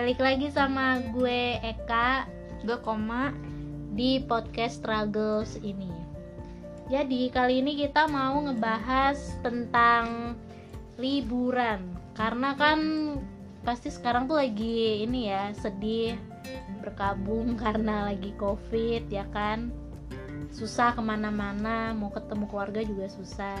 balik lagi sama gue Eka gue koma. di podcast Struggles ini. Jadi kali ini kita mau ngebahas tentang liburan. Karena kan pasti sekarang tuh lagi ini ya sedih berkabung karena lagi covid ya kan? Susah ke mana-mana mau ketemu keluarga juga susah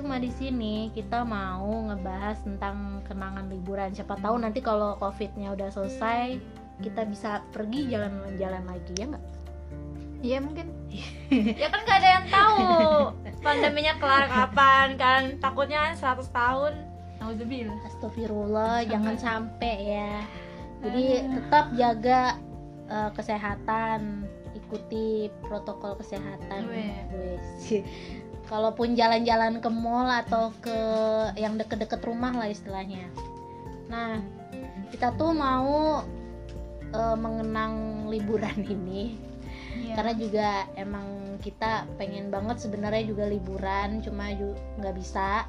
cuma di sini kita mau ngebahas tentang kenangan liburan. Siapa tahu nanti kalau covidnya udah selesai kita bisa pergi jalan-jalan lagi ya nggak? Iya mungkin. Ya kan gak ada yang tahu. Pandeminya kelar kapan kan? Takutnya 100 tahun. Nauzubillah. Astagfirullah jangan sampai ya. Jadi tetap jaga uh, kesehatan. Ikuti protokol kesehatan. Wes. Kalaupun jalan-jalan ke mall atau ke yang deket-deket rumah lah istilahnya. Nah kita tuh mau uh, mengenang liburan ini. Iya. karena juga emang kita pengen banget sebenarnya juga liburan cuma nggak bisa.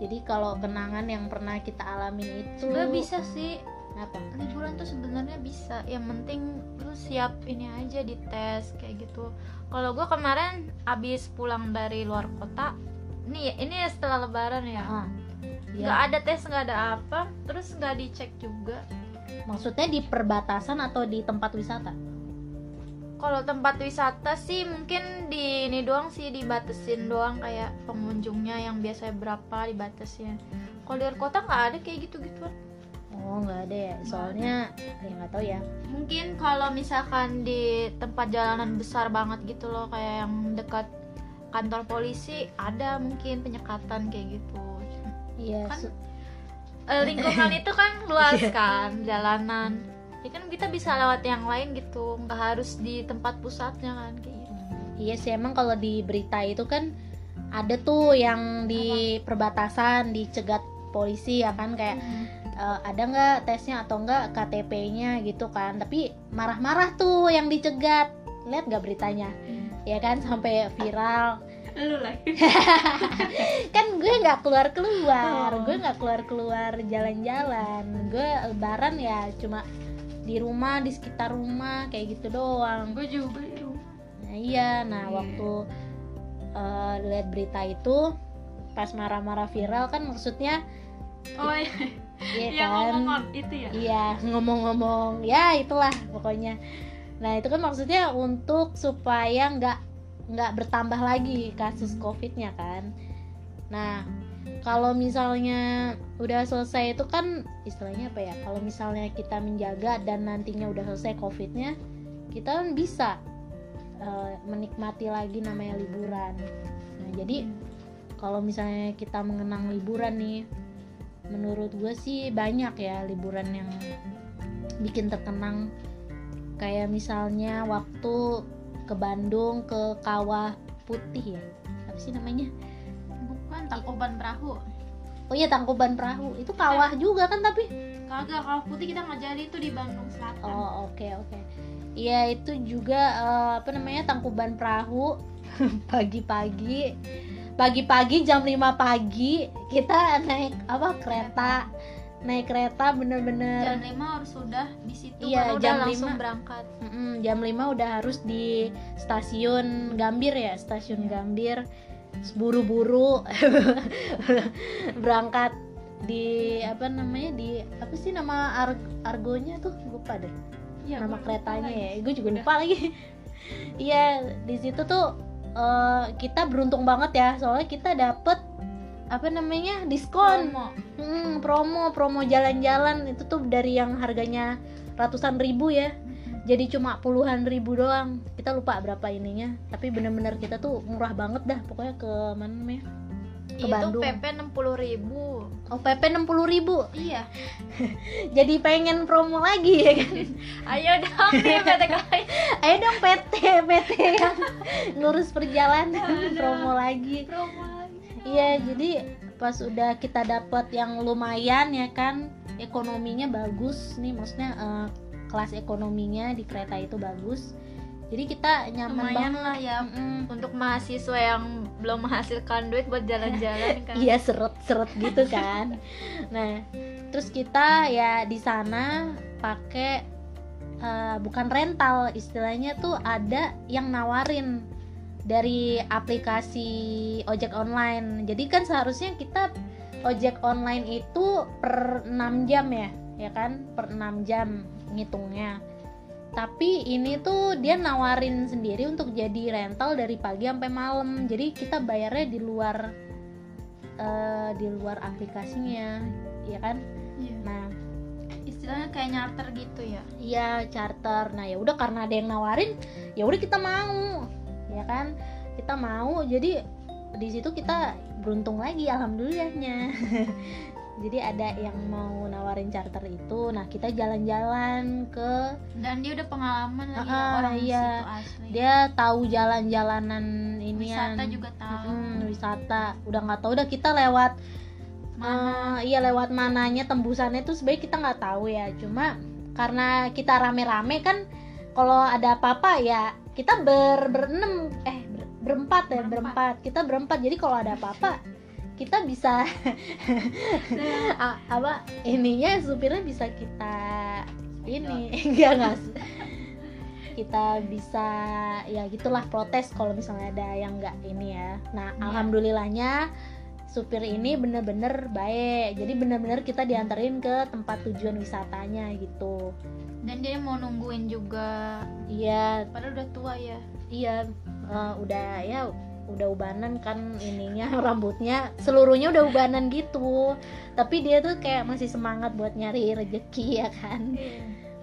Jadi kalau kenangan yang pernah kita alamin itu Sebenernya bisa sih apa Liburan tuh sebenarnya bisa. Yang penting lu siap ini aja di tes Kayak gitu. Kalau gue kemarin abis pulang dari luar kota Nih ini setelah lebaran ya. Ah, nggak ya. ada tes nggak ada apa terus nggak dicek juga. Maksudnya di perbatasan atau di tempat wisata? Kalau tempat wisata sih mungkin di ini doang sih dibatesin doang kayak pengunjungnya yang biasanya berapa dibatesin. Kalau di luar kota nggak ada kayak gitu gituan oh nggak ada ya soalnya ya nggak tahu ya. Mungkin kalau misalkan di tempat jalanan besar banget gitu loh kayak yang dekat kantor polisi ada mungkin penyekatan kayak gitu. Iya Kan Eh, lingkungan itu kan luas Iya. kan jalanan. Ya kan kita bisa lewat yang lain gitu nggak harus di tempat pusatnya kan kayak gitu. Iya sih emang kalau di berita itu kan ada tuh yang di perbatasan dicegat polisi ya kan? Kayak eh, ada nggak tesnya atau nggak KTP-nya gitu kan. Tapi marah-marah tuh yang dicegat. Lihat nggak beritanya? Ya kan sampai viral. Lu lah. Kan gue nggak keluar keluar Oh. gue nggak keluar keluar jalan-jalan. Gue lebaran ya cuma di rumah di sekitar rumah kayak gitu doang. Gue juga di rumah nah iya. Nah Iya. waktu eh, lihat berita itu pas marah-marah viral kan maksudnya oh iya iya yang kan? ngomong itu ya? Iya ngomong-ngomong. Ya itulah pokoknya. Nah itu kan maksudnya untuk supaya nggak nggak bertambah lagi kasus covidnya kan. Nah kalau misalnya udah selesai itu kan istilahnya apa ya? Kalau misalnya kita menjaga dan nantinya udah selesai covidnya kita kan bisa eh, menikmati lagi namanya liburan. Nah jadi kalau misalnya kita mengenang liburan nih menurut gue sih banyak ya liburan yang bikin terkenang. Kayak misalnya waktu ke Bandung ke Kawah Putih ya. Apa sih namanya? Bukan Tangkuban Perahu. Oh iya Tangkuban Perahu. Itu kawah juga kan tapi? Kagak kalau putih kita nggak jadi itu di Bandung Selatan. Oh oke oke. Iya itu juga eh, apa namanya Tangkuban Perahu. Pagi-pagi pagi-pagi jam 5 pagi kita naik apa kereta. Naik kereta bener-bener. Jam 5 harus sudah di situ Iya, kalau udah jam langsung 5. berangkat. Mm-mm, jam 5 udah harus di stasiun Gambir ya, stasiun Gambir. Terus Buru-buru berangkat di apa namanya di apa sih nama ar- argonya tuh? Lupa deh. Ya, nama keretanya ya. gue juga lupa lagi. Iya di situ tuh eh, kita beruntung banget ya soalnya kita dapet apa namanya diskon. Promo. Hmm, promo promo jalan-jalan. Itu tuh dari yang harganya ratusan ribu ya. Jadi cuma puluhan ribu doang. Kita lupa berapa ininya. Tapi bener-bener kita tuh murah banget dah pokoknya ke mana namanya ke itu Bandung. PP 60 ribu. Oh PP 60 ribu? Iya. Jadi pengen promo lagi ya kan? Ayo dong nih PT KAI ayo dong PT PT yang ngurus perjalanan promo lagi. Promo lagi. Iya jadi pas udah kita dapat yang lumayan ya kan ekonominya bagus nih. Maksudnya eh, kelas ekonominya di kereta itu bagus. Jadi kita nyaman lumayan banget. lah ya Mm-mm. untuk mahasiswa yang belum menghasilkan duit buat jalan-jalan kan. Iya seret-seret gitu kan. Nah terus kita ya di sana pakai eh, bukan rental istilahnya tuh ada yang nawarin dari aplikasi ojek online. Jadi kan seharusnya kita ojek online itu per 6 jam ya ya kan? Per 6 jam ngitungnya tapi ini tuh dia nawarin sendiri untuk jadi rental dari pagi sampai malam. Jadi kita bayarnya di luar eh, di luar aplikasinya ya kan? Iya. nah. Istilahnya kayak nyarter gitu ya? Iya charter. Nah ya udah karena ada yang nawarin ya udah kita mau ya kan? Kita mau jadi di situ kita beruntung lagi alhamdulillahnya. Jadi ada yang mau nawarin charter itu nah kita jalan-jalan ke dan dia udah pengalaman lagi ya, Ah, orang iya. situ asli. Dia tahu jalan-jalanan inian wisata juga tahu. Mm-mm, wisata. Udah nggak tahu udah kita lewat mana? Eh, iya lewat mananya tembusannya tuh sebenarnya kita nggak tahu ya. Cuma karena kita rame-rame kan kalau ada apa-apa ya kita ber berenam eh ber- berempat ya Berempat. berempat. Kita berempat jadi kalau ada apa-apa kita bisa a- apa ininya supirnya bisa kita ini enggak enggak kita bisa ya gitulah protes kalau misalnya ada yang enggak ini ya. Nah Iya. alhamdulillahnya supir ini bener-bener baik. Jadi bener-bener kita dianterin ke tempat tujuan wisatanya gitu. Dan dia mau nungguin juga. Iya. Padahal udah tua ya. Iya eh, udah ya udah ubanan kan ininya rambutnya seluruhnya udah ubanan gitu. Tapi dia tuh kayak masih semangat buat nyari rezeki ya kan?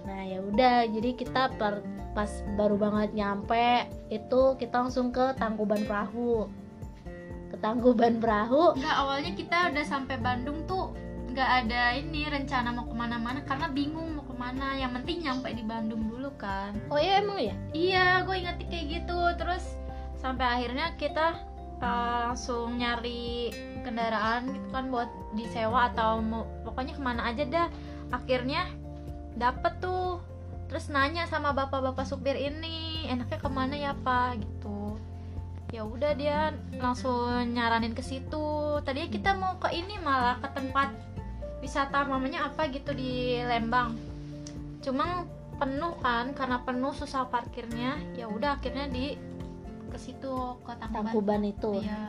Nah ya udah jadi kita per- pas baru banget nyampe itu kita langsung ke Tangkuban Perahu. Ke Tangkuban Perahu. Enggak, awalnya kita udah sampai Bandung tuh nggak ada ini rencana mau ke mana-mana karena bingung mau ke mana. Yang penting nyampe di Bandung dulu kan. Oh iya emang ya iya gue inget kayak gitu. Terus sampai akhirnya kita uh, langsung nyari kendaraan gitu kan buat disewa atau mau pokoknya ke mana aja dah. Akhirnya dapet tuh. Terus nanya sama bapak-bapak supir ini enaknya ke mana ya pak? Gitu. Ya udah dia langsung nyaranin ke situ. Tadinya kita mau ke ini malah ke tempat wisata mamanya apa gitu di Lembang. Cuma penuh kan karena penuh susah parkirnya. Ya udah akhirnya di ke situ ke Tangkuban, Tangkuban itu. Iya.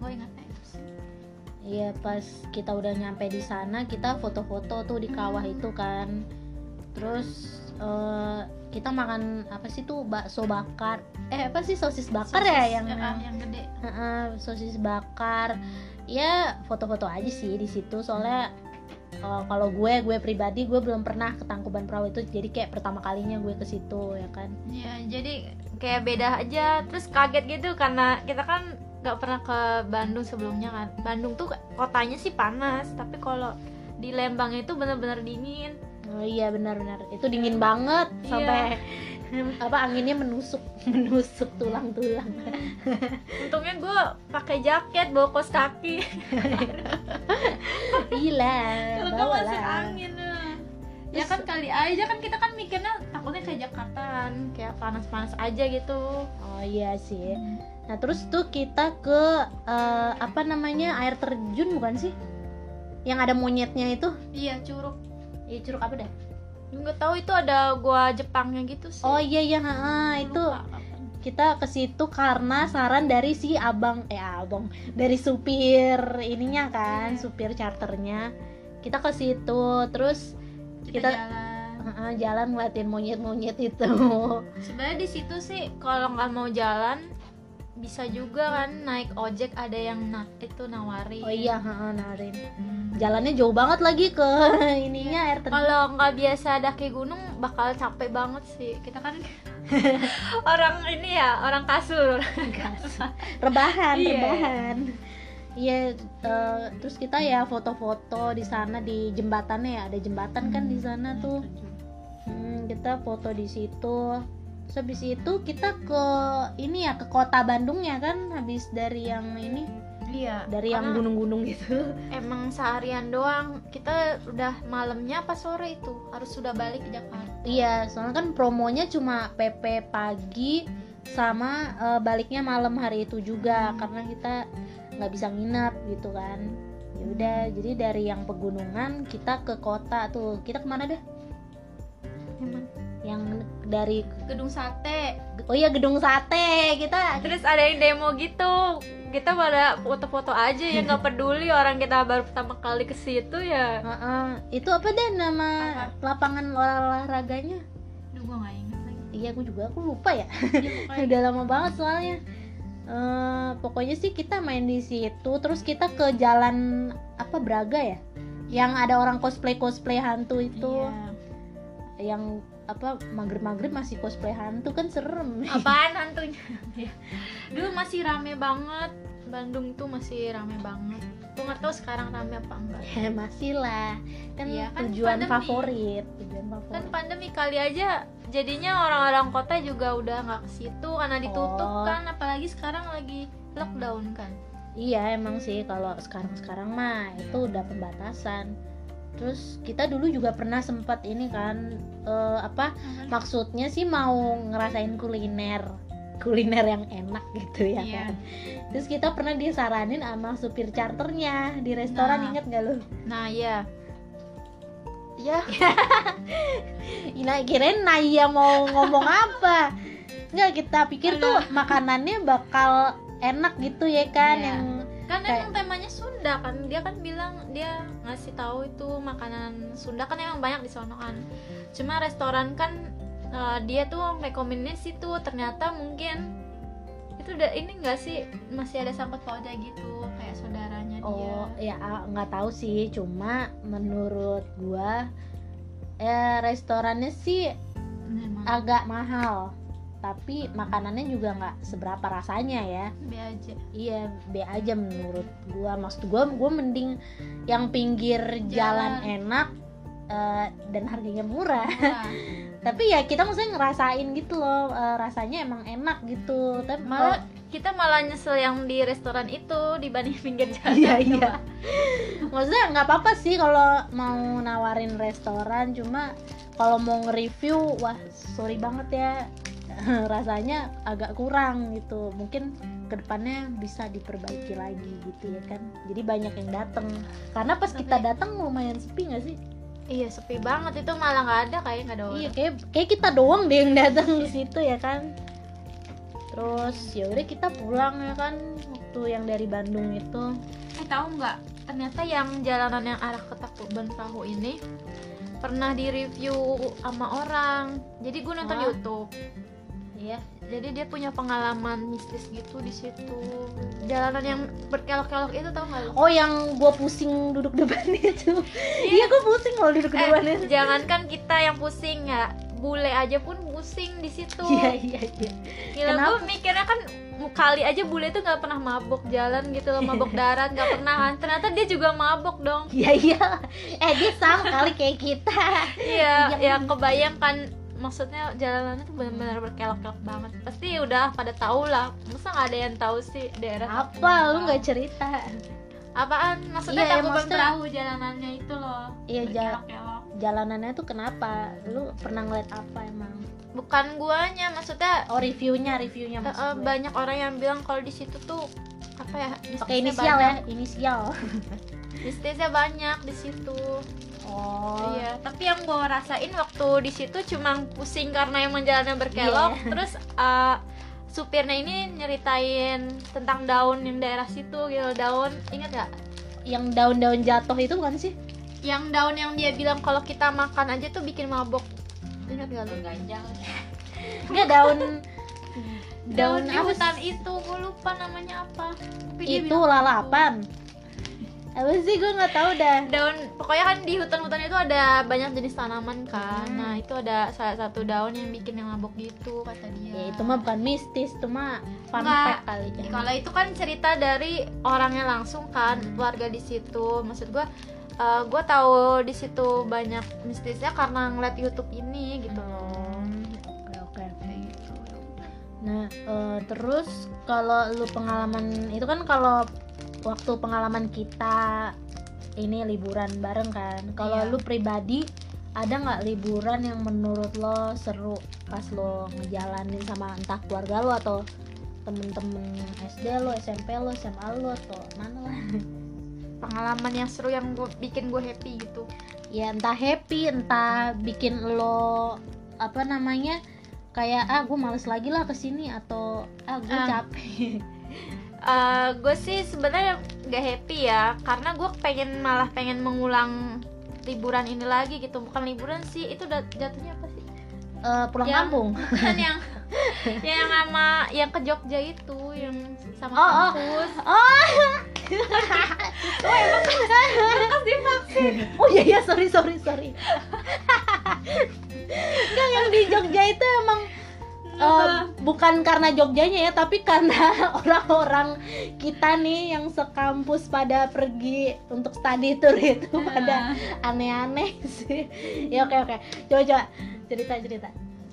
Gue ingatnya itu sih. Iya pas kita udah nyampe di sana kita foto-foto tuh di kawah itu kan. Terus eh, kita makan apa sih tuh? Bakso bakar. Eh apa sih? Sosis bakar ya Sosis, yang ah, yang gede. Heeh, sosis bakar. Ya foto-foto aja sih di situ. Soalnya eh, kalau gue gue pribadi gue belum pernah ke Tangkuban Perahu itu jadi kayak pertama kalinya gue ke situ ya kan? Ya jadi kayak beda aja. Terus kaget gitu karena kita kan nggak pernah ke Bandung sebelumnya kan. Bandung tuh kotanya sih panas tapi kalau di Lembang itu bener-bener dingin. Oh iya benar-benar. Itu dingin banget Iya. sampai apa anginnya menusuk menusuk tulang-tulang. Untungnya gue pakai jaket bawa kos kaki. Gila kalau bawa masih angin eh. ya kan kali aja kan kita kan mikirnya takutnya kayak Jakarta kayak panas-panas aja gitu. Oh iya sih. Nah terus tuh kita ke eh, apa namanya air terjun bukan sih? Yang ada monyetnya itu? Iya curug. Iya curug apa dah nggak tahu itu ada gua Jepangnya gitu sih oh iya iya ha, itu Lupa kapan. kita ke situ karena saran dari si abang eh abang dari supir ininya kan Iya. supir charternya kita ke situ terus kita, kita- jalan uh, jalan ngeliatin monyet-monyet itu sebenarnya di situ sih kalau nggak mau jalan bisa juga kan naik ojek ada yang na itu nawari oh iya ha, narin jalannya jauh banget lagi ke ininya air terjun. Kalau nggak biasa daki gunung bakal capek banget sih. Kita kan orang ini ya orang kasur. Rebahan Iya. rebahan. Iya eh, terus kita ya foto-foto di sana di jembatannya ya. Ada jembatan kan di sana tuh. Hmm, kita foto di situ terus habis itu kita ke ini ya ke kota Bandung ya kan habis dari yang ini. Iya. Dari yang gunung-gunung gitu. Emang seharian doang kita udah malamnya apa sore itu? Harus sudah balik ke Jakarta. Iya soalnya kan promonya cuma PP pagi sama eh, baliknya malam hari itu juga Hmm. karena kita nggak bisa nginep gitu kan. Ya udah jadi dari yang pegunungan kita ke kota tuh. Kita ke mana deh? Emang. Yang dari gedung sate. Oh iya gedung sate. Kita terus ada yang demo gitu. Kita pada foto-foto aja ya nggak peduli orang kita baru pertama kali ke situ ya. Heeh. itu apa deh nama lapangan olahraganya? Duh gue nggak ingat lagi. Iya aku juga aku lupa ya. Ya, udah lama banget soalnya. Eh, pokoknya sih kita main di situ terus kita ke jalan apa Braga ya? Yang ada orang cosplay cosplay hantu itu. Iya. yang apa maghrib maghrib masih cosplay hantu kan serem. Apaan hantunya? Ya. dulu masih rame banget. Bandung tuh masih rame banget. Gue nggak tahu sekarang rame apa enggak. Ya masih lah. Kan Iya, kan tujuan pandemi. favorit tujuan kan favorit pandemi kali aja jadinya orang-orang kota juga udah nggak ke situ karena ditutup Oh. kan apalagi sekarang lagi lockdown kan. Iya emang sih kalau sekarang sekarang mah itu udah pembatasan terus kita dulu juga pernah sempat ini kan eh, apa maksudnya sih mau ngerasain kuliner kuliner yang enak gitu ya Iya. kan. Terus kita pernah disaranin sama supir charternya di restoran Nah. inget gak lu? Nah ya ya Ina kirain Naya mau ngomong apa? Nggak kita pikir tuh makanannya bakal enak gitu ya kan Iya. yang kan Kayak- emang temanya Sunda kan. Dia kan bilang dia ngasih tahu itu makanan Sunda kan emang banyak di sono kan cuma restoran kan eh, dia tuh rekomendasi tuh ternyata mungkin itu udah ini enggak sih? Masih ada sangkut pautnya gitu kayak saudaranya oh dia ya ah, nggak tahu sih. Cuma menurut gua eh restorannya sih agak mahal tapi makanannya juga nggak seberapa rasanya ya. Be aja. Iya B aja menurut gua. Maksud gua gua mending yang pinggir jalan, Jalan. enak eh, dan harganya murah. Murah. tapi ya kita maksudnya ngerasain gitu loh eh, rasanya emang enak gitu. Tapi malah kita malah nyesel yang di restoran itu dibanding pinggir jalan. Iya, iya. maksudnya nggak apa-apa sih kalau mau nawarin restoran cuma kalau mau nge-review wah sorry banget ya rasanya agak kurang gitu. Mungkin ke depannya bisa diperbaiki lagi gitu ya kan. Jadi banyak yang datang karena pas kita datang lumayan sepi nggak sih? Iya sepi banget. Itu malah nggak ada kayak nggak ada orang. Iya kayak kayak kita doang deh yang datang di situ ya kan. Terus ya udah kita pulang ya kan waktu yang dari Bandung itu. Eh tahu nggak? Ternyata yang jalanan yang arah ke Tacloban Perahu ini pernah di-review sama orang. Jadi gue nonton Wah. YouTube. Iya Jadi dia punya pengalaman mistis gitu di situ. Jalanan yang berkelok-kelok itu tahu nggak lu? Oh yang gue pusing duduk depan itu Iya gue pusing kalau duduk Eh, depan itu jangankan kita yang pusing ya, bule aja pun pusing di situ. Iya iya iya Gila Kenapa? gue mikirnya kan kali aja bule tuh nggak pernah mabok jalan gitu loh, mabok darat nggak pernah kan. Ternyata dia juga mabok dong. Iya iya Eh dia sama kali kayak kita Iya, Yang- ya kebayangkan maksudnya jalanannya tuh benar-benar berkelok-kelok banget. Pasti udah pada tahu lah. Masa nggak ada yang tahu sih daerah Apa lu nggak cerita apaan? Maksudnya Iya, ya, Tangkuban maksudnya- Perahu jalanannya itu loh. Iya jalan jalanannya tuh kenapa Lu pernah ngeliat apa emang Bukan guanya, maksudnya Oh reviewnya reviewnya gue. banyak orang yang bilang kalau di situ tuh apa ya? Pakai inisial banyak. ya inisial Mistisnya banyak di situ. Oh Iya, tapi yang gue rasain waktu di situ cuma pusing karena emang jalannya berkelok. Iya. Terus uh, supirnya ini nyeritain tentang daun yang daerah situ gitu. Daun, ingat gak? Yang daun-daun jatuh itu bukan sih Yang daun yang dia bilang kalau kita makan aja tuh bikin mabok. Ingat gak lu? ganjal Enggak daun Daun Daun di hutan itu, gue lupa namanya apa. Tapi dia Itu bilang lalapan Apa sih gue nggak tahu dah daun pokoknya kan di hutan-hutan itu ada banyak jenis tanaman kan Hmm. nah itu ada salah satu daun yang bikin yang mabok gitu kata dia Ya itu mah bukan mistis, itu mah fun fact kali ya. kalau itu kan cerita dari orangnya langsung kan Hmm. warga di situ maksud gua eh, gua tahu di situ banyak mistisnya karena ngeliat YouTube ini gitu loh Hmm, Oke oke. kayak gitu Nah eh, terus kalau lu pengalaman itu kan kalau waktu pengalaman kita ini liburan bareng kan. Kalau Iya. lu pribadi ada nggak liburan yang menurut lo seru pas lo ngejalanin sama entah keluarga lo atau temen-temen SD lo, SMP lo, SMA lo atau mana lah? pengalaman yang seru yang gue bikin gue happy gitu ya entah happy entah bikin lo apa namanya kayak ah gue males lagi lah ke sini atau ah gue Ah. capek Eh, gue sih sebenarnya gak happy ya karena gue pengen malah pengen mengulang liburan ini lagi gitu. Bukan liburan sih itu jatuhnya apa sih? Eh, pulang Yang- kampung. bukan yang yang sama yang ke Jogja itu yang sama Oh, oh. kampus. Oh. Oh iya iya sorry sorry sorry. Enggak yang di Jogja itu emang eh, bukan karena Jogjanya ya tapi karena orang-orang kita nih yang sekampus pada pergi untuk study tour itu pada aneh-aneh sih. Ya oke oke. Coba coba. Cerita cerita.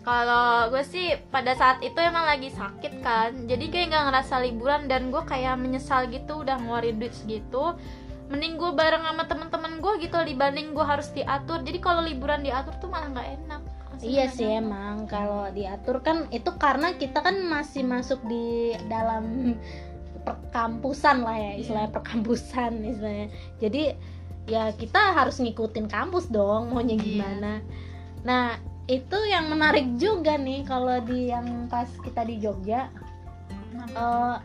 Kalau gue sih pada saat itu emang lagi sakit kan. Jadi kayak nggak ngerasa liburan dan gue kayak menyesal gitu udah ngeluarin duit segitu. Mending gue bareng sama temen-temen gue gitu dibanding gue harus diatur. Jadi kalau liburan diatur tuh malah nggak enak Iya sih emang kalau diatur kan itu karena kita kan masih masuk di dalam perkampusan lah ya istilahnya perkampusan istilahnya. Jadi ya kita harus ngikutin kampus dong maunya Iya. gimana. Nah itu yang menarik juga nih kalau di yang pas kita di Jogja eh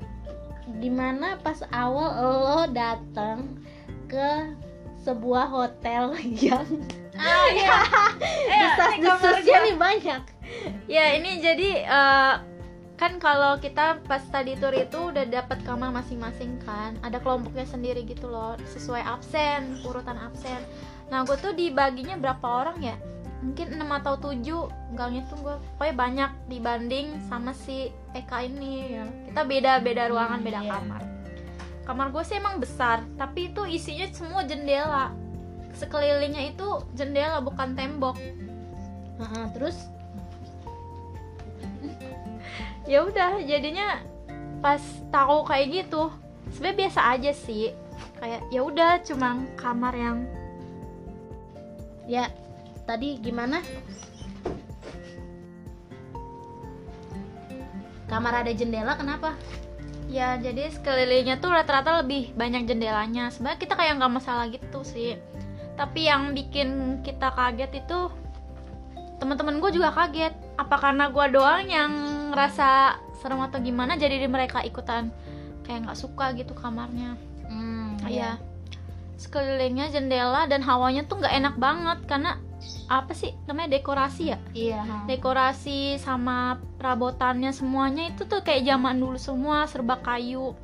di mana pas awal lo datang ke sebuah hotel yang ah iya. Eh, desas-desusnya gua. nih banyak. Ya ini jadi eh, kan kalau kita pas tadi tour itu udah dapat kamar masing-masing kan ada kelompoknya sendiri gitu loh sesuai absen urutan absen. Nah gue tuh dibaginya berapa orang ya? Mungkin 6 atau 7 nggak ngitung gue pokoknya banyak dibanding sama si Eka ini. Ya kita beda beda ruangan Hmm, beda iya. kamar. Kamar gue sih emang besar tapi itu isinya semua jendela sekelilingnya itu jendela bukan tembok. Heeh, terus ya udah jadinya pas tahu kayak gitu sebenarnya biasa aja sih. Kayak ya udah cuma kamar yang ya tadi gimana? Kamar ada jendela kenapa? Ya jadi sekelilingnya tuh rata-rata lebih banyak jendelanya. Sebenarnya kita kayak nggak masalah gitu sih tapi yang bikin kita kaget itu teman-teman gue juga kaget apa karena gue doang yang ngerasa serem atau gimana jadi mereka ikutan kayak nggak suka gitu kamarnya hmm, Iya. Sekelilingnya jendela dan hawanya tuh nggak enak banget karena apa sih namanya dekorasi ya? iya. Dekorasi sama perabotannya semuanya itu tuh kayak zaman dulu semua serba kayu.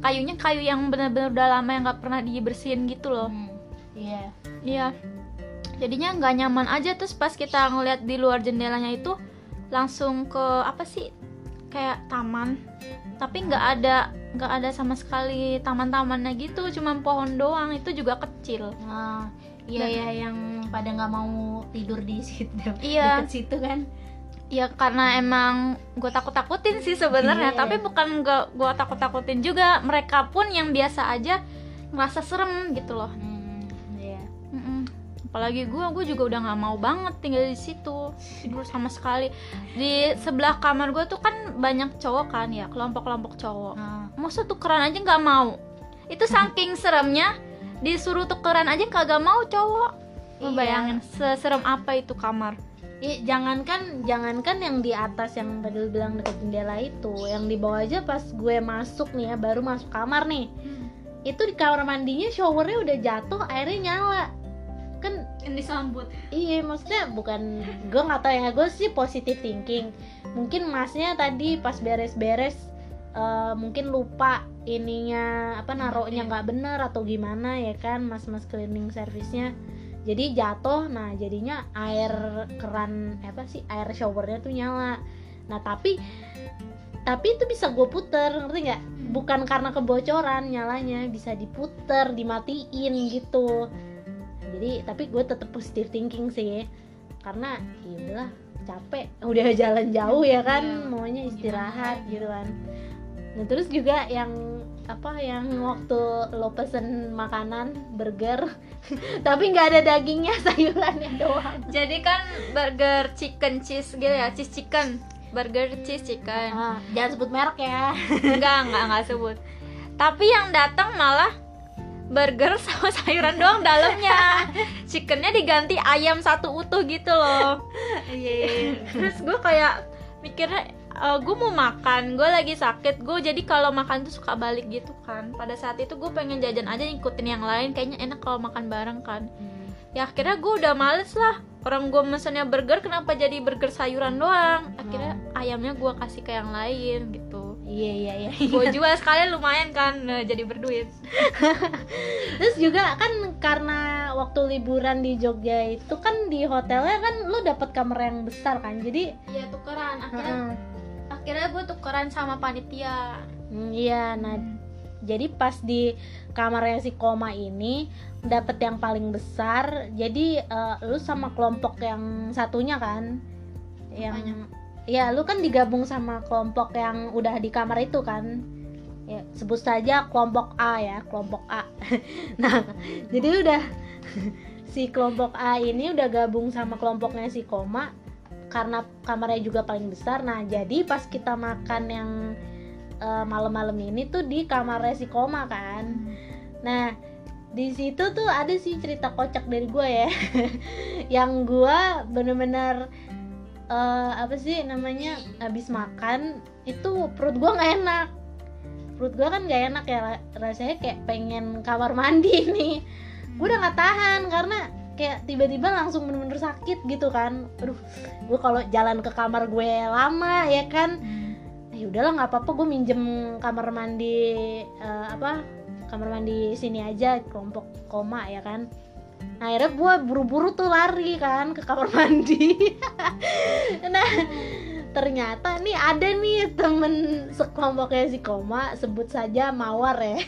Kayunya kayu yang bener-bener udah lama yang nggak pernah dibersihin gitu loh. Hmm, iya Iya. Jadinya nggak nyaman aja terus pas kita ngeliat di luar jendelanya itu langsung ke apa sih kayak taman tapi nggak ada nggak ada sama sekali taman-tamannya gitu cuma pohon doang itu juga kecil Ah, iya Dan- ya yang pada nggak mau tidur di situ Iya. deket situ kan ya karena emang gue takut-takutin sih sebenarnya Iya. tapi bukan gak gue takut-takutin juga mereka pun yang biasa aja ngerasa serem gitu loh. Apalagi gue gue juga udah nggak mau banget tinggal di situ tidur sama sekali. Di sebelah kamar gue tuh kan banyak cowok kan ya kelompok-kelompok cowok. Ah, maksud tukeran aja nggak mau. Itu saking seremnya disuruh tukeran aja kagak mau cowok. Iya. Ngebayangin seserem apa itu kamar? Ih, jangankan jangankan yang di atas yang tadi lu bilang deket jendela itu, yang di bawah aja pas gue masuk nih ya, baru masuk kamar nih. Itu di kamar mandinya showernya udah jatuh, airnya nyala. Kan yang disambut iya maksudnya bukan gue nggak tahu ya, gue sih positive thinking. Mungkin masnya tadi pas beres-beres eh, mungkin lupa ininya apa naruhnya Iya. nggak bener atau gimana ya kan mas-mas cleaning service-nya. Jadi jatuh nah jadinya air keran apa sih air showernya tuh nyala. Nah tapi tapi itu bisa gue puter ngerti nggak? Bukan karena kebocoran nyalanya bisa diputer dimatiin gitu jadi tapi gue tetap positive thinking sih. Karena ya udahlah capek. Udah jalan jauh ya kan Iya, maunya istirahat gimana gitu kan. Nah terus juga yang apa yang waktu lo pesen makanan burger tapi nggak ada dagingnya sayurannya doang. Jadi kan burger chicken cheese gitu ya cheese chicken. Burger cheese chicken. Ah, jangan sebut merek ya. Enggak enggak enggak sebut. Tapi yang datang malah burger sama sayuran doang dalamnya. Chickennya diganti ayam satu utuh gitu loh. Iya iya. terus gue kayak mikirnya gue mau makan gue lagi sakit gue jadi kalau makan tuh suka balik gitu kan. Pada saat itu gue pengen jajan aja ngikutin yang lain kayaknya enak kalau makan bareng kan. Hmm. ya akhirnya gue udah males lah. Orang gue mesennya burger kenapa jadi burger sayuran doang? Akhirnya ayamnya gue kasih ke yang lain gitu iya iya iya gue jual sekalian lumayan kan nah, jadi berduit terus juga kan karena waktu liburan di Jogja itu kan di hotelnya kan lu dapet kamar yang besar kan jadi iya tukeran akhirnya Heeh. akhirnya gue tukeran sama panitia Hmm, iya nah jadi pas di kamarnya si koma ini dapet yang paling besar jadi eh, lu sama kelompok yang satunya kan yang Apanya? Ya lu kan digabung sama kelompok yang udah di kamar itu kan. Ya sebut saja kelompok A ya kelompok A. Nah jadi udah si kelompok A ini udah gabung sama kelompoknya si koma karena kamarnya juga paling besar. Nah jadi pas kita makan yang eh, malam-malam ini tuh di kamarnya si koma kan. Nah di situ tuh ada sih cerita kocak dari gue ya. Yang gue bener-bener eh, apa sih namanya habis makan itu perut gue nggak enak. Perut gue kan nggak enak ya ra- rasanya kayak pengen kamar mandi nih. Gue udah nggak tahan karena kayak tiba-tiba langsung bener-bener sakit gitu kan. Aduh gue kalau jalan ke kamar gue lama ya kan ya udahlah nggak apa-apa gue minjem kamar mandi eh, apa kamar mandi sini aja kelompok koma ya kan nah, akhirnya gue buru-buru tuh lari kan ke kamar mandi. Nah ternyata nih ada nih temen sekelompoknya si koma sebut saja mawar ya.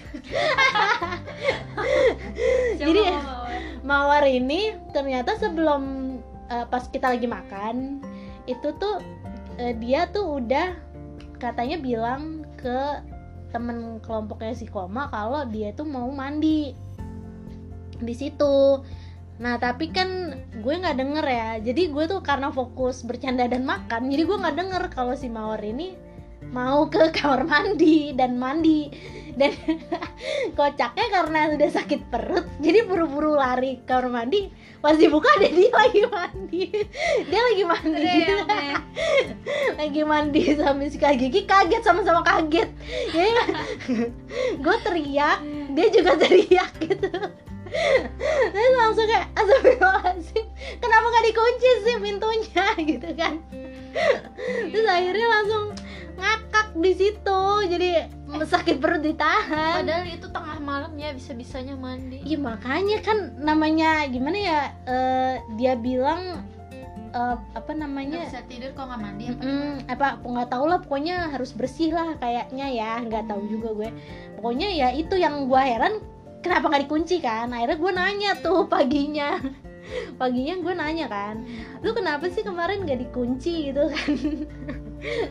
Jadi- Mawar ini ternyata sebelum eh, pas kita lagi makan itu tuh eh, dia tuh udah katanya bilang ke temen kelompoknya si Koma kalau dia tuh mau mandi. Di situ. Nah tapi kan gue nggak denger ya. Jadi gue tuh karena fokus bercanda dan makan, jadi gue nggak denger kalau si Mawar ini mau ke kamar mandi dan mandi. Dan kocaknya karena sudah sakit perut jadi buru-buru lari ke kamar mandi. Pas dibuka ada dia lagi mandi. Dia lagi mandi. Lagi mandi sambil si Kak Gigi kaget sama-sama kaget. Ya gue teriak dia juga teriak gitu terus langsung kayak astagfirullahaladzim kenapa gak dikunci sih pintunya? Gitu kan. Terus akhirnya langsung ngakak di situ jadi sakit perut ditahan. Padahal itu tengah malam ya bisa bisanya mandi. Iya makanya kan namanya gimana ya eh, dia bilang eh, apa nggak namanya bisa tidur kalau nggak mandi apa Mm, apa nggak tahu lah pokoknya harus bersih lah kayaknya ya nggak tahu juga gue. Pokoknya ya itu yang gue heran kenapa nggak dikunci kan? Akhirnya gue nanya tuh paginya. Paginya gue nanya kan lu kenapa sih kemarin nggak dikunci? gitu kan.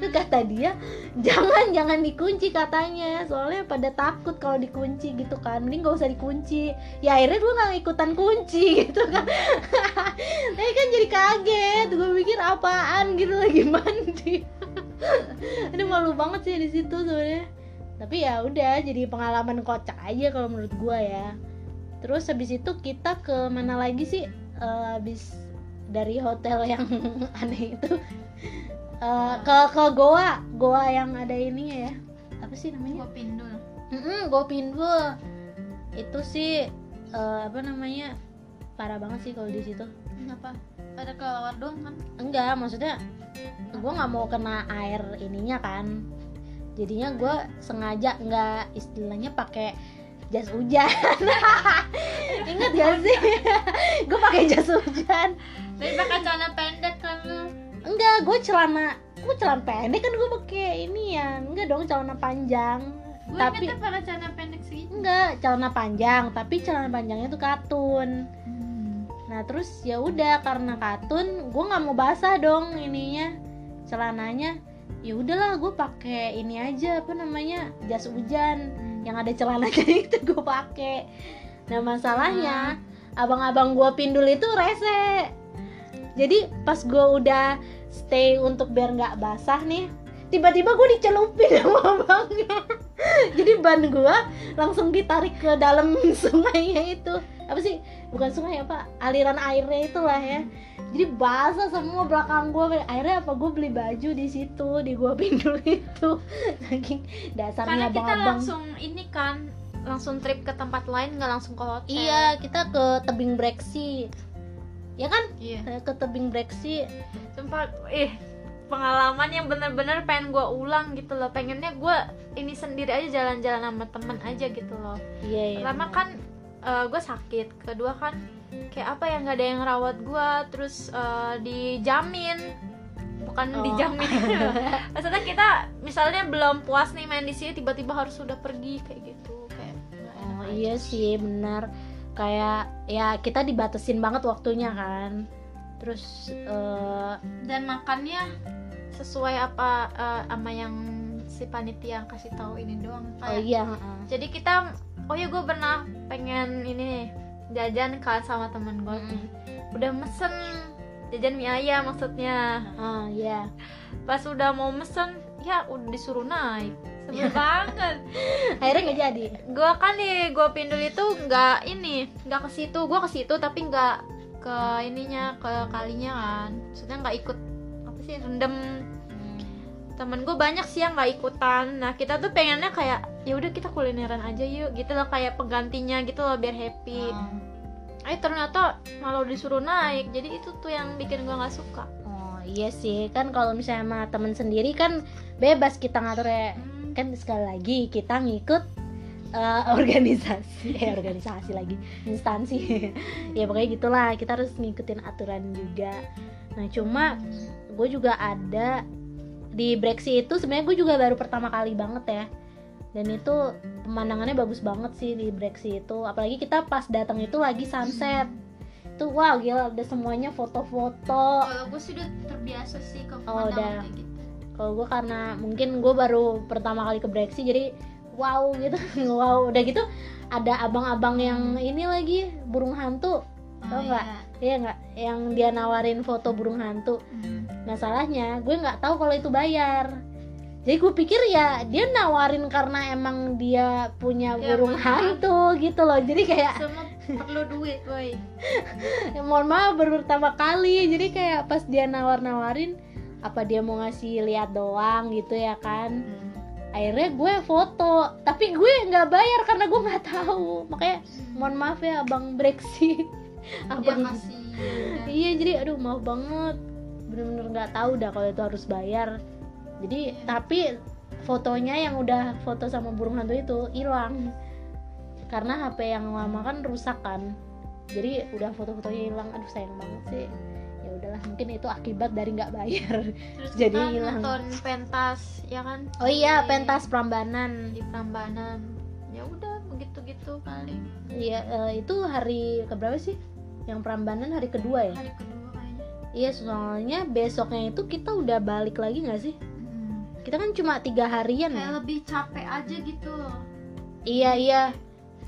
Kata dia jangan jangan dikunci katanya. Soalnya pada takut kalau dikunci gitu kan. Mending gak usah dikunci. Ya akhirnya gue nggak ikutan kunci gitu kan. Tapi kan jadi kaget. Gue pikir apaan gitu? Lagi mandi. Ini malu banget sih di situ sebenarnya tapi ya udah jadi pengalaman kocak aja kalau menurut gue ya. Terus habis itu kita ke mana lagi sih? Eh, habis dari hotel yang aneh itu. Eh, ke ke goa. Goa yang ada ini ya. Apa sih namanya? Gua pindul. Mm Go Pindul. Itu sih eh, apa namanya? Parah banget sih kalau di situ. Kenapa? Pada kelawar doang kan? Enggak maksudnya gue nggak mau kena air ininya kan jadinya gue sengaja nggak istilahnya pakai jas hujan. Ingat gak sih? Gue pakai jas hujan. Tapi pakai celana pendek kan enggak gue celana gue celana pendek kan gue pakai ini ya. Enggak dong celana panjang. Gue Tapi- pakai celana pendek segitu enggak celana panjang. Tapi celana panjangnya tuh katun. Nah terus ya udah karena katun, gue nggak mau basah dong ininya celananya. Ya udahlah gue pakai ini aja apa namanya jas hujan yang ada celananya itu gue pakai. Nah masalahnya abang-abang gue pindul itu rese. Jadi pas gue udah stay untuk biar nggak basah nih, tiba-tiba gue dicelupin sama abangnya. jadi ban gua langsung ditarik ke dalam sungainya itu apa sih bukan sungai apa? Aliran airnya itulah ya. Jadi basah semua belakang gua. Akhirnya apa? Gua beli baju di situ di gua pindul itu. Saking dasarnya karena kita abang-abang. langsung ini kan langsung trip ke tempat lain nggak langsung ke hotel. Iya kita ke tebing breksi. Ya kan? Iya. Eh, ke tebing breksi. Sumpah, eh pengalaman yang bener-bener pengen gue ulang gitu loh. Pengennya gue ini sendiri aja jalan-jalan sama temen aja gitu loh. Iya iya. Pertama benar. Kan gue sakit. Kedua kan kayak apa ya nggak ada yang rawat gue terus eh, dijamin. Bukan Oh. dijamin. Maksudnya kita misalnya belum puas nih main di sini tiba-tiba harus sudah pergi kayak gitu. Kayak Oh iya sih benar. Kayak ya kita dibatasin banget waktunya kan. Terus eh, dan makannya sesuai apa eh, sama yang si panitia kasih tahu ini doang oh kayak iya jadi kita oh ya gue pernah pengen ini jajan kan sama temen gue Mm-mm. udah mesen jajan mie ayam maksudnya. Ah iya. Pas udah mau mesen ya udah disuruh naik. Sebel banget. Akhirnya nggak jadi? Gue kan nih gue pindul itu nggak ini nggak ke situ. Gue ke situ tapi nggak ke ininya ke kalinya kan. Maksudnya nggak ikut apa sih rendem temen gue banyak sih yang nggak ikutan. Nah kita tuh pengennya kayak ya udah kita kulineran aja yuk gitu loh kayak penggantinya gitu loh biar happy. Ah. eh ternyata malah disuruh naik. Jadi itu tuh yang bikin gue nggak suka. Oh iya sih. Kan kalau misalnya sama temen sendiri kan bebas kita ngatur ya kan sekali lagi kita ngikut eh, organisasi. Eh organisasi lagi. Instansi. Ya pokoknya gitulah. Kita harus ngikutin aturan juga. Nah cuma gue juga ada di Brexit itu sebenarnya gue juga baru pertama kali banget ya. Dan itu pemandangannya bagus banget sih di Brexit itu. Apalagi kita pas datang itu lagi sunset. Itu wow gila ada semuanya foto-foto. Kalau gue sudah terbiasa sih ke Oh, udah. kayak gitu. Kalau gue karena mungkin gue baru pertama kali ke Brexit jadi wow gitu wow. Udah gitu ada abang-abang yang ini lagi burung hantu. Tau nggak? iya nggak? Yang dia nawarin foto burung hantu. Hmm. masalahnya gue nggak tahu kalau itu bayar. Jadi gue pikir ya dia nawarin karena emang dia punya Ya, burung maaf. hantu gitu loh. Jadi kayak semua perlu duit boy. Ya, mohon maaf baru pertama kali. Jadi kayak pas dia nawar-nawarin apa dia mau ngasih lihat doang gitu ya kan? Akhirnya gue foto. Tapi gue nggak bayar karena gue nggak tahu. Makanya mohon maaf ya abang Brexit ya abang kasih iya jadi aduh maaf banget. Bener-bener nggak tahu dah kalau itu harus bayar. Jadi tapi fotonya yang udah foto sama burung hantu itu hilang. Karena HP yang lama kan rusak kan. Jadi udah foto-fotonya hilang. Aduh sayang banget sih. Ya udahlah mungkin itu akibat dari nggak bayar. Terus Jadi hilang. nonton pentas ya kan? Oh iya Di- pentas Prambanan. Di Prambanan. Ya udah begitu gitu paling. Iya eh, itu hari keberapa sih yang Prambanan hari kedua ya? Hari kedua kayaknya. Iya soalnya besoknya itu kita udah balik lagi nggak sih? Hmm. kita kan cuma tiga harian kayak ya? lebih capek aja gitu loh. Iya iya.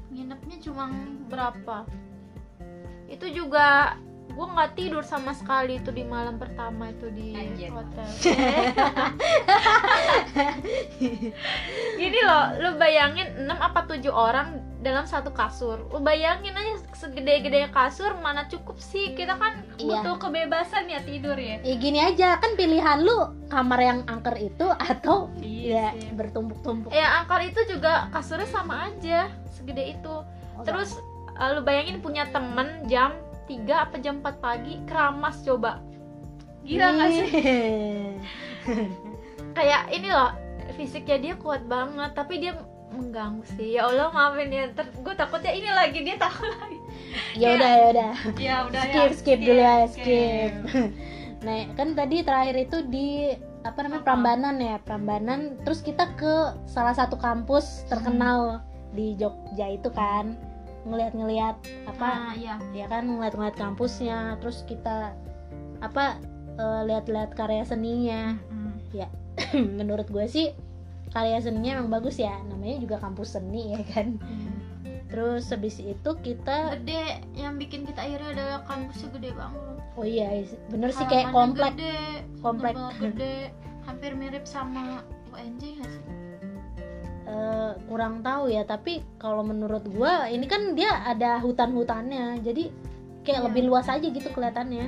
Nginepnya cuma berapa? Itu juga gue nggak tidur sama sekali itu di malam pertama itu di Anjir. hotel. Gini loh lo bayangin 6 apa 7 orang dalam satu kasur. Lo bayangin aja segede-gede kasur mana cukup sih? Kita kan Iya. butuh kebebasan ya tidur ya. Ya gini aja kan pilihan lu kamar yang angker itu atau ya sih. bertumpuk-tumpuk. Ya angkar itu juga kasurnya sama aja segede itu. Oh, terus uh, lu bayangin punya temen jam 3 apa jam 4 pagi keramas coba. Gila gak sih? Kayak ini loh fisiknya dia kuat banget tapi dia mengganggu sih. Ya Allah maafin ya. Gue takutnya ini lagi dia tahu lagi. Ya udah ya udah. Ya udah skip skip dulu ya skip nah kan tadi terakhir itu di apa namanya? Prambanan ya Prambanan. Terus kita ke salah satu kampus terkenal di Jogja itu kan. Ngelihat-ngelihat apa ah iya. ya kan ngeliat-ngeliat kampusnya. Terus kita apa eh, lihat-lihat karya seninya. Menurut gue sih karya seninya emang bagus ya namanya juga kampus seni ya kan? Terus habis itu kita gede yang bikin kita akhirnya adalah kampusnya gede banget. Oh iya bener sih kayak komplek. gede, komplek. gede hampir mirip sama UNJ nggak sih? Eh, kurang tahu ya tapi kalau menurut gua ini kan dia ada hutan-hutannya jadi kayak Iya. lebih luas aja gitu kelihatannya.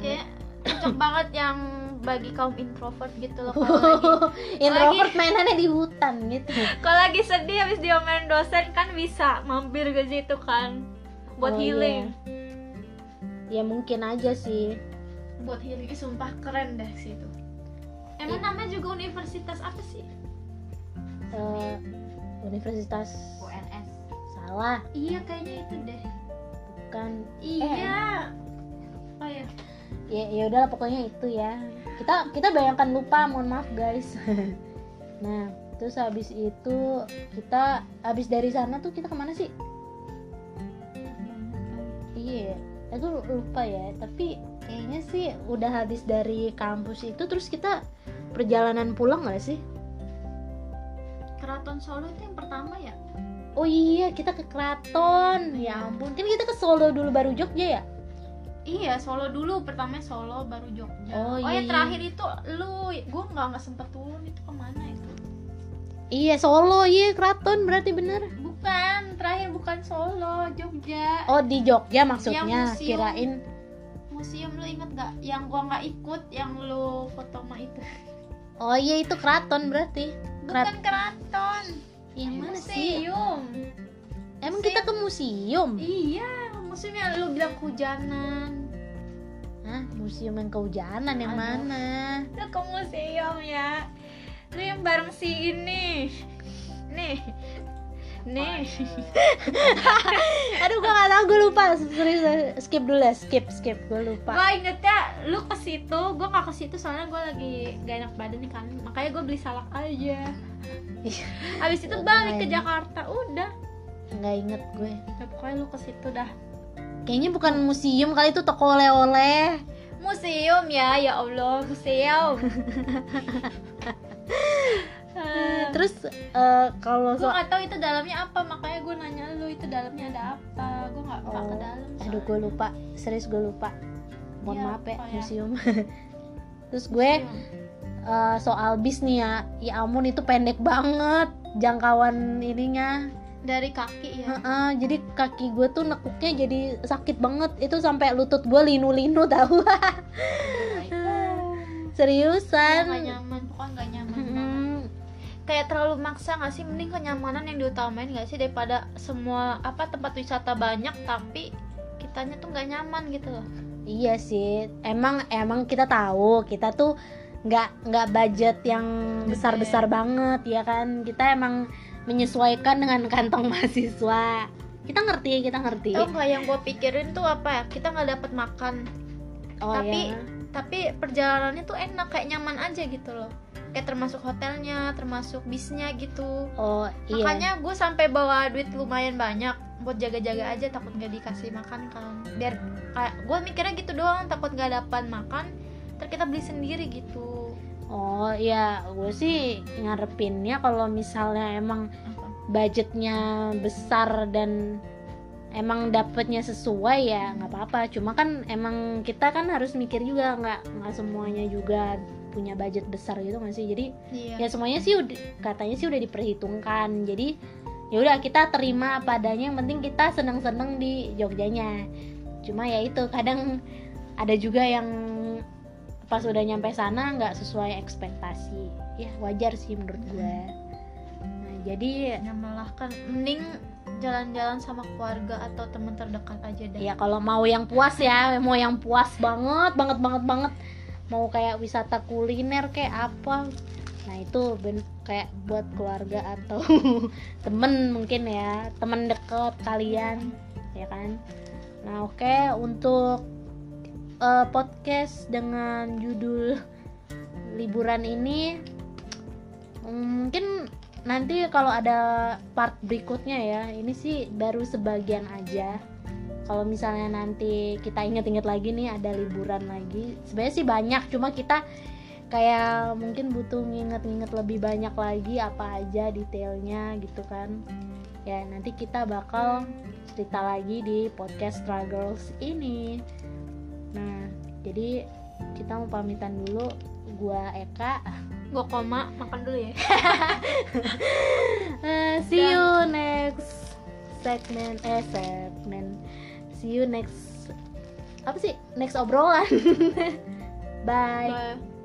Kayak cocok banget yang bagi kaum introvert gitu loh kalau lagi introvert mainannya di hutan gitu. Kalau lagi sedih habis diomelin dosen kan bisa mampir ke situ kan buat Oh, healing. Ya mungkin aja sih. Buat healing. Ih, sumpah keren deh situ emang Iya. namanya juga universitas apa sih? Eh, Universitas UNS salah. Iya kayaknya itu deh. Kan iya. Oh ya ya ya udahlah pokoknya itu ya kita kita bayangkan lupa mohon maaf guys. Nah terus habis itu kita habis dari sana tuh kita ke mana sih? Iya aku lupa ya. Tapi kayaknya sih udah habis dari kampus itu terus kita perjalanan pulang gak sih? Keraton Solo itu yang pertama ya? Oh iya kita ke keraton. Ya ampun kan kita ke Solo dulu baru Jogja ya Iya, Solo dulu. Pertama Solo, baru Jogja. Oh, iya, ya iya. terakhir itu lu, gue nggak nggak sempet turun itu ke mana itu? iya Solo iya keraton berarti bener Bukan, terakhir bukan Solo, Jogja. oh di Jogja maksudnya Yang museum. kirain Museum lu inget gak? Yang gua nggak ikut, yang lu foto sama itu. oh iya itu keraton berarti Bukan keraton, yang mana sih museum. Emang kita ke museum? Iya, museum yang lu bilang kehujanan. Hah? Museum yang kehujanan yang Aduh. mana? Lu ke museum ya. Lu yang bareng si ini. Nih. Nih. Aduh gua gak tau, gue lupa Serius, skip dulu ya, skip, skip, gue lupa Gua ingetnya lu ke situ, gua nggak ke situ soalnya gua lagi gak enak badan nih kan. Makanya gua beli salak aja. Iya. Habis itu balik ke. Jakarta, udah. Nggak inget gue Ya, pokoknya lu ke situ dah. Kayaknya bukan museum kali itu toko oleh-oleh Museum ya, ya Allah, museum. Eh, Terus eh, kalau gue nggak tahu itu dalamnya apa, makanya gue nanya lu itu dalamnya ada apa. Gue nggak nggak ke Oh, dalam. Aduh gue lupa, serius gue lupa Mohon Iya, maaf ya, ya? museum Terus gue Museum. eh, soal bis nih ya Ya ampun itu pendek banget jangkauan ininya dari kaki ya. Heeh, jadi kaki gue tuh nekuknya jadi sakit banget. Itu sampai lutut gue linu-linu tahu seriusan? Nggak nyaman, pokoknya nggak nyaman. Mm-mm. kayak terlalu maksa nggak sih? Mending kenyamanan yang diutamain nggak sih daripada semua apa tempat wisata banyak tapi kitanya tuh nggak nyaman gitu loh. Iya sih. Emang emang kita tahu kita tuh nggak nggak budget yang besar besar banget ya kan? Kita emang menyesuaikan dengan kantong mahasiswa. Kita ngerti kita ngerti. Tau nggak yang gue pikirin tuh apa ya? Kita nggak dapat makan. Oh tapi- ya tapi perjalanannya tuh enak kayak nyaman aja gitu loh. Kayak termasuk hotelnya termasuk bisnya gitu. Oh iya. Makanya gue sampai bawa duit lumayan banyak buat jaga-jaga aja takut nggak dikasih makan kan. Biar kayak gue mikirnya gitu doang takut nggak dapat makan terus kita beli sendiri gitu oh iya gue sih ngarepinnya kalau misalnya emang budgetnya besar dan emang dapetnya sesuai ya nggak apa-apa. Cuma kan emang kita kan harus mikir juga nggak nggak semuanya juga punya budget besar gitu nggak sih? Jadi iya. ya semuanya sih udah, katanya sih udah diperhitungkan. Jadi ya udah kita terima apa adanya yang penting kita seneng-seneng di Jogjanya. Cuma ya itu kadang ada juga yang pas udah nyampe sana nggak sesuai ekspektasi. Ya wajar sih menurut gue. Nah jadi ya malah kan mending jalan-jalan sama keluarga atau teman terdekat aja deh. Ya kalau mau yang puas ya mau yang puas banget banget banget banget. Mau kayak wisata kuliner kayak apa. Nah itu ben kayak buat keluarga atau temen mungkin ya temen deket kalian ya kan? Nah oke untuk eh, podcast dengan judul liburan ini. Mm, mungkin nanti kalau ada part berikutnya ya. Ini sih baru sebagian aja. Kalau misalnya nanti kita inget-inget lagi nih ada liburan lagi. Sebenarnya sih banyak cuma kita kayak mungkin butuh nginget-nginget lebih banyak lagi apa aja detailnya gitu kan. Ya nanti kita bakal cerita lagi di podcast struggles ini nah. Jadi kita mau pamitan dulu. Gua Eka. Gue koma makan dulu ya. Eh, see you next segment eh segment see you next apa sih? Next obrolan. Bye. Bye.